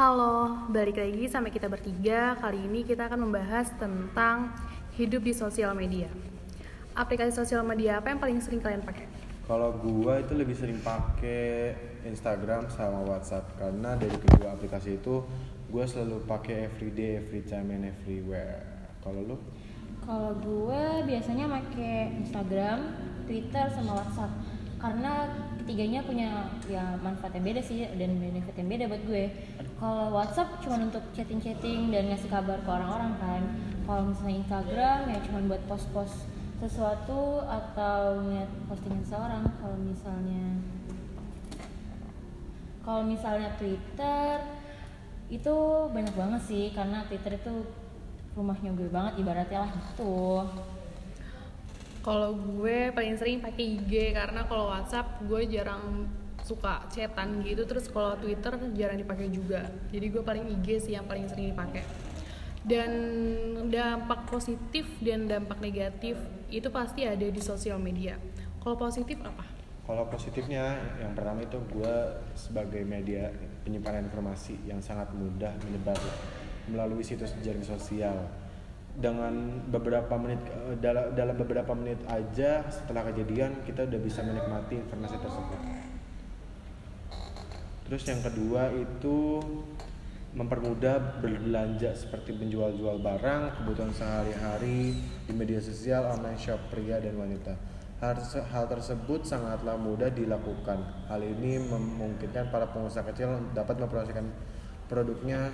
Halo, balik lagi sama kita bertiga. Kali ini kita akan membahas tentang hidup di sosial media. Aplikasi sosial media apa yang paling sering kalian pakai? Kalau gua itu lebih sering pakai Instagram sama WhatsApp karena dari kedua aplikasi itu gua selalu pakai everyday, every time and everywhere. Kalau lu? Kalau gue biasanya pakai Instagram, Twitter sama WhatsApp karena ketiganya punya ya manfaat yang beda sih dan benefit yang beda buat gue. Kalau WhatsApp cuma untuk chatting-chatting dan ngasih kabar ke orang-orang kan. Kalau misalnya Instagram ya cuma buat post-post sesuatu atau ngeliat postingan seorang. Kalau misalnya kalau misalnya Twitter itu banyak banget sih karena Twitter itu rumahnya gue banget ibaratnya lah gitu. Kalau gue paling sering pakai IG karena kalau WhatsApp gue jarang suka chatan gitu terus kalau Twitter jarang dipakai juga. Jadi gue paling IG sih yang paling sering dipakai. Dan dampak positif dan dampak negatif itu pasti ada di sosial media. Kalau positif apa? Kalau positifnya yang pertama itu gua sebagai media penyimpanan informasi yang sangat mudah menyebar melalui situs jaring sosial dengan beberapa menit eh, dalam beberapa menit aja setelah kejadian kita udah bisa menikmati informasi tersebut. Terus yang kedua itu mempermudah berbelanja seperti menjual-jual barang, kebutuhan sehari-hari di media sosial, online shop pria dan wanita. Hal, hal tersebut sangatlah mudah dilakukan. Hal ini memungkinkan para pengusaha kecil dapat mempromosikan produknya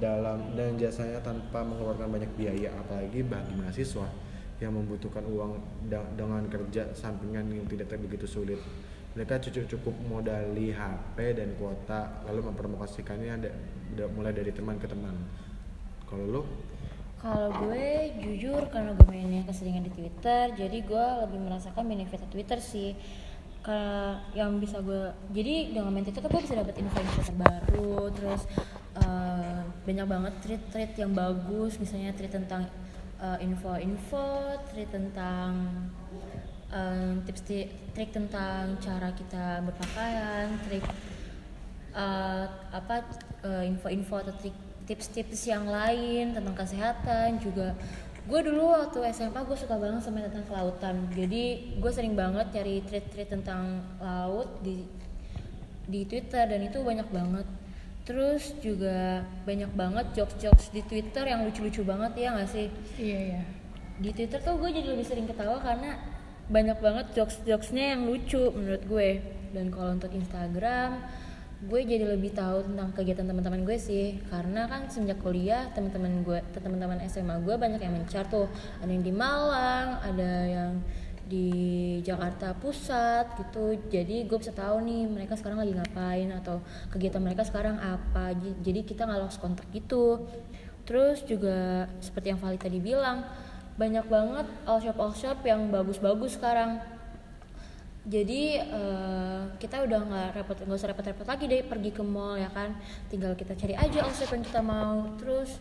dalam dan jasanya tanpa mengeluarkan banyak biaya, apalagi bagi mahasiswa yang membutuhkan uang dengan kerja sampingan yang tidak begitu sulit. Mereka cukup cukup modali HP dan kuota, lalu mempromosikannya da- da- mulai dari teman ke teman. Kalau lo? Kalau gue jujur karena gue mainnya keseringan di Twitter, jadi gue lebih merasakan benefit Twitter sih. Karena yang bisa gue, jadi dengan main Twitter gue bisa dapat info-info terbaru, terus eh, banyak banget tweet-tweet yang bagus, misalnya tweet tentang eh, info-info, tweet tentang eh, tips ti- trik tentang cara kita berpakaian, trik eh, apa eh, info-info atau trik- tips-tips yang lain tentang kesehatan juga. Gue dulu waktu SMA gue suka banget sama tentang kelautan. Jadi gue sering banget cari tweet-tweet tentang laut di di Twitter dan itu banyak banget. Terus juga banyak banget jokes-jokes di Twitter yang lucu-lucu banget ya nggak sih? Iya ya. di Twitter tuh gue jadi lebih sering ketawa karena banyak banget jokes-jokesnya yang lucu menurut gue. Dan kalau untuk Instagram gue jadi lebih tahu tentang kegiatan teman-teman gue sih. Karena kan semenjak kuliah teman-teman gue teman-teman SMA gue banyak yang mencar tuh. Ada yang di Malang ada yang di Jakarta Pusat gitu. Jadi gue bisa tahu nih mereka sekarang lagi ngapain atau kegiatan mereka sekarang apa. Jadi kita nggak lost kontak gitu. Terus juga seperti yang Vali tadi bilang banyak banget all shop all shop yang bagus-bagus sekarang. Jadi eh, kita udah nggak repot nggak usah repot-repot lagi deh pergi ke mall ya kan? Tinggal kita cari aja all shop yang kita mau. Terus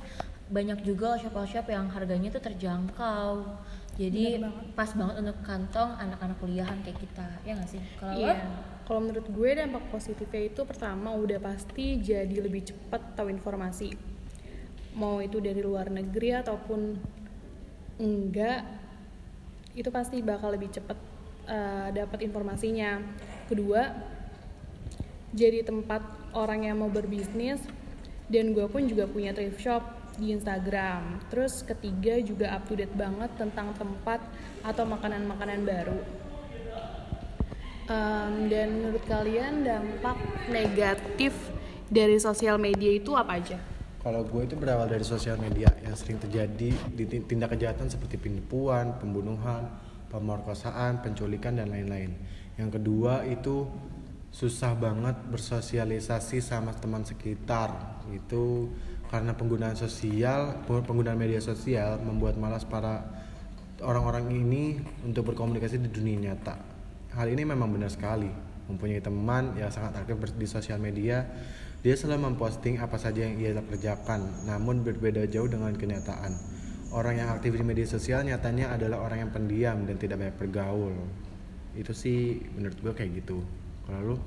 banyak juga all shop all shop yang harganya tuh terjangkau. Jadi banget. pas banget untuk kantong anak-anak kuliahan kayak kita. Ya nggak sih? Kalau lo? Kalau menurut gue dampak positifnya itu pertama udah pasti jadi lebih cepat tahu informasi. Mau itu dari luar negeri ataupun enggak, itu pasti bakal lebih cepat eh, dapat informasinya. Kedua, jadi tempat orang yang mau berbisnis dan gue pun juga punya thrift shop di Instagram. Terus ketiga juga up to date banget tentang tempat atau makanan-makanan baru. Em, dan menurut kalian dampak negatif dari sosial media itu apa aja? Kalau gue itu berawal dari sosial media yang sering terjadi di ti- tindak kejahatan seperti penipuan, pembunuhan, pemerkosaan, penculikan dan lain-lain. Yang kedua itu susah banget bersosialisasi sama teman sekitar. Itu karena penggunaan sosial, penggunaan media sosial membuat malas para orang-orang ini untuk berkomunikasi di dunia nyata. Hal ini memang benar sekali. Mempunyai teman yang sangat aktif di sosial media, dia selalu memposting apa saja yang ia kerjakan, namun berbeda jauh dengan kenyataan. Orang yang aktif di media sosial nyatanya adalah orang yang pendiam dan tidak banyak bergaul. Itu sih menurut gue kayak gitu. Kalau lu?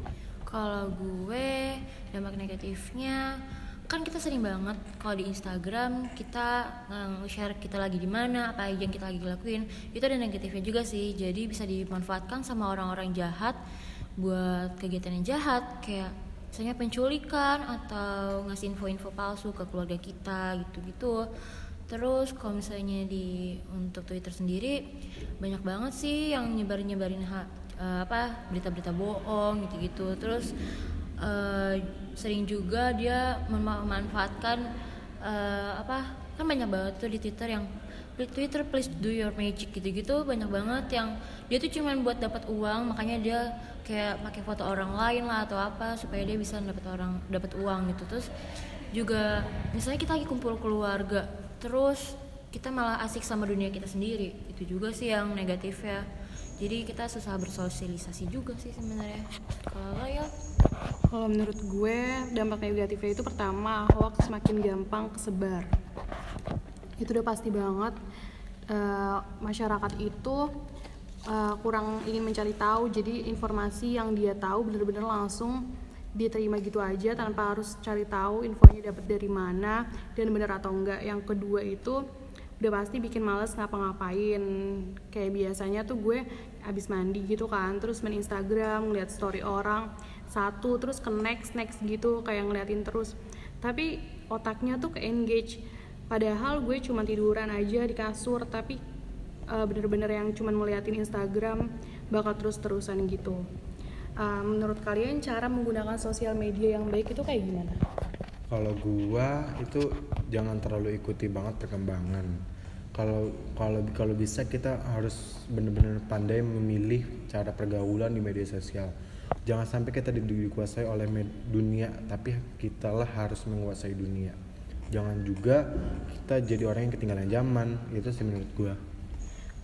Kalau gue dampak negatifnya kan kita sering banget kalau di Instagram kita nge-share kita lagi di mana apa aja yang kita lagi lakuin itu ada negatifnya juga sih jadi bisa dimanfaatkan sama orang-orang jahat buat kegiatan yang jahat kayak misalnya penculikan atau ngasih info-info palsu ke keluarga kita gitu-gitu. Terus kalau misalnya di untuk Twitter sendiri banyak banget sih yang nyebarin-nyebarin ha- eh, apa berita-berita bohong gitu-gitu. Terus eh, sering juga dia memanfaatkan eh, apa kan banyak banget tuh di Twitter yang "Please Twitter please do your magic gitu-gitu. Banyak banget yang dia tuh cuman buat dapat uang makanya dia kayak pakai foto orang lain lah atau apa supaya dia bisa dapat orang dapat uang gitu. Terus juga misalnya kita lagi kumpul keluarga terus kita malah asik sama dunia kita sendiri. Itu juga sih yang negatif ya. Jadi kita susah bersosialisasi juga sih sebenarnya. Kalau ya Kalau menurut gue dampak negatifnya itu pertama hoax semakin gampang kesebar. Itu udah pasti banget. Eh, masyarakat itu eh, kurang ingin mencari tahu. Jadi informasi yang dia tahu bener-bener langsung diterima gitu aja tanpa harus cari tahu infonya dapat dari mana dan bener atau enggak. Yang kedua itu udah pasti bikin males ngapa-ngapain. Kayak biasanya tuh gue abis mandi gitu kan terus main Instagram ngeliat story orang satu terus ke next next gitu kayak ngeliatin terus. Tapi otaknya tuh ke engage padahal gue cuma tiduran aja di kasur tapi uh, bener-bener yang cuma ngeliatin Instagram bakal terus-terusan gitu Uh, menurut kalian cara menggunakan sosial media yang baik itu kayak gimana? Kalau gua itu jangan terlalu ikuti banget perkembangan. Kalau kalau kalau bisa kita harus benar-benar pandai memilih cara pergaulan di media sosial. Jangan sampai kita di- dikuasai oleh dunia, tapi kita lah harus menguasai dunia. Jangan juga kita jadi orang yang ketinggalan zaman. Itu sih menurut gua.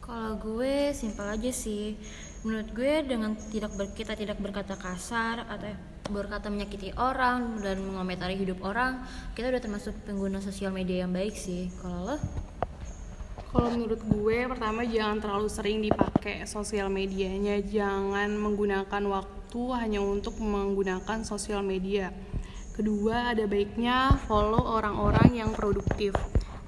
Kalau gue simpel aja sih. Menurut gue dengan tidak ber- kita tidak berkata kasar atau berkata menyakiti orang dan mengomentari hidup orang, kita udah termasuk pengguna sosial media yang baik sih. Kalau lo? Kalau menurut gue, pertama jangan terlalu sering dipakai sosial medianya. Jangan menggunakan waktu hanya untuk menggunakan sosial media. Kedua, ada baiknya follow orang-orang yang produktif.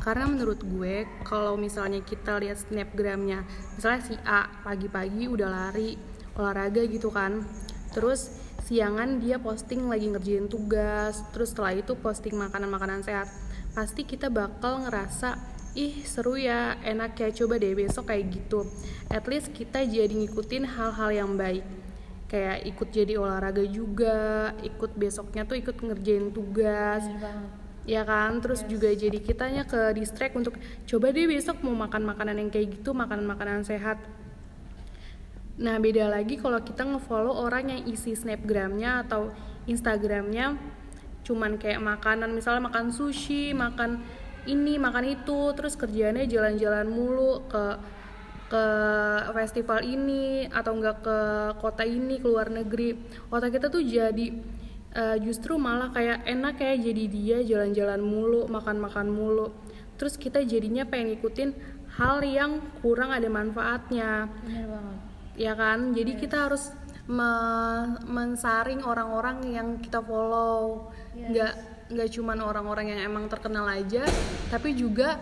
Karena menurut gue, kalau misalnya kita lihat snapgramnya, misalnya si A pagi-pagi udah lari, olahraga gitu kan. Terus siangan dia posting lagi ngerjain tugas, terus setelah itu posting makanan-makanan sehat. Pasti kita bakal ngerasa ih seru ya enak ya coba deh besok kayak gitu at least kita jadi ngikutin hal-hal yang baik kayak ikut jadi olahraga juga ikut besoknya tuh ikut ngerjain tugas. Ya kan? Terus juga jadi kitanya ke distract untuk coba deh besok mau makan makanan yang kayak gitu makanan makanan sehat. Nah beda lagi kalau kita ngefollow orang yang isi snapgramnya atau instagramnya cuman kayak makanan misalnya makan sushi makan ini makan itu terus kerjaannya jalan-jalan mulu ke ke festival ini atau enggak ke kota ini ke luar negeri. Otak kita tuh jadi eh, justru malah kayak enak ya jadi dia jalan-jalan mulu makan-makan mulu. Terus kita jadinya pengen ngikutin hal yang kurang ada manfaatnya. Bener banget. ya kan? Jadi kita harus me- mensaring orang-orang yang kita follow. Nggak nggak cuman orang-orang yang emang terkenal aja tapi juga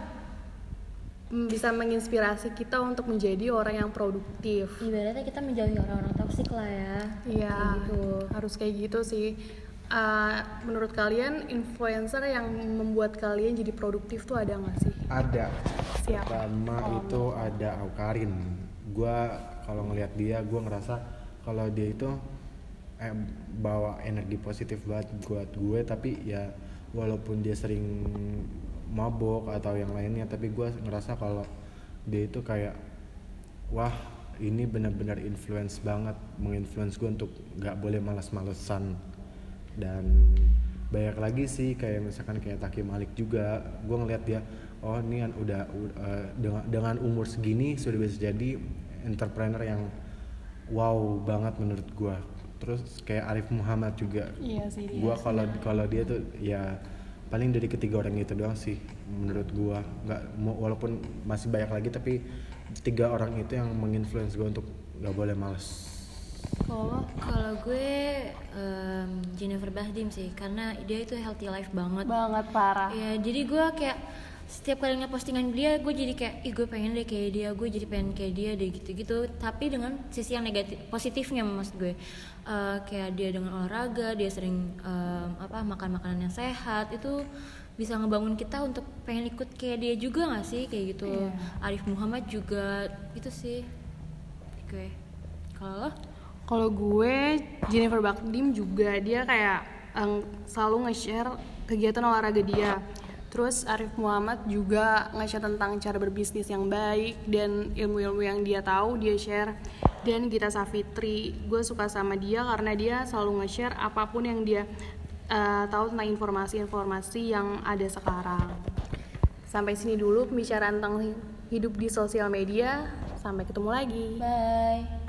bisa menginspirasi kita untuk menjadi orang yang produktif Ibaratnya kita menjauhi orang-orang toksik lah ya. Iya, Kayak gitu. harus kayak gitu sih. Uh, menurut kalian influencer yang membuat kalian jadi produktif tuh ada nggak sih? Ada. Siapa? Pertama itu ada Aukarin. Gua kalau ngelihat dia, gua ngerasa kalau dia itu eh, bawa energi positif banget buat gue. Tapi ya walaupun dia sering mabok atau yang lainnya, tapi gua ngerasa kalau dia itu kayak wah ini benar-benar influence banget, menginfluence gue untuk nggak boleh malas-malesan dan banyak lagi sih kayak misalkan kayak Taki Malik juga gue ngeliat dia oh ini kan udah u- eh, dengan dengan umur segini sudah bisa jadi entrepreneur yang wow banget menurut gue terus kayak Arif Muhammad juga. Iya sih gue kalau kalau dia tuh ya paling dari ketiga orang itu doang sih menurut gue nggak walaupun masih banyak lagi tapi tiga orang itu yang menginfluence gue untuk nggak boleh males Kalau Kalau gue em, Jennifer Bahdim sih, karena dia itu healthy life banget. banget parah. Ya, jadi gue kayak setiap kali ngeliat postingan dia, gue jadi kayak, ih gue pengen deh kayak dia, gue jadi pengen kayak dia deh gitu-gitu. Tapi dengan sisi yang negatif, positifnya maksud gue, Eh, kayak dia dengan olahraga, dia sering em, apa makan makanan yang sehat, itu bisa ngebangun kita untuk pengen ikut kayak dia juga gak sih kayak gitu. Iya. Arif Muhammad juga itu sih gue. Kalau lo? Kalau gue Jennifer Bakdim juga dia kayak em, selalu nge-share kegiatan olahraga dia. Terus Arif Muhammad juga nge-share tentang cara berbisnis yang baik dan ilmu-ilmu yang dia tahu dia share. Dan Gita Savitri, gue suka sama dia karena dia selalu nge-share apa pun yang dia eh, tahu tentang informasi-informasi yang ada sekarang. Sampai sini dulu pembicaraan tentang hidup di sosial media. Sampai ketemu lagi. Bye.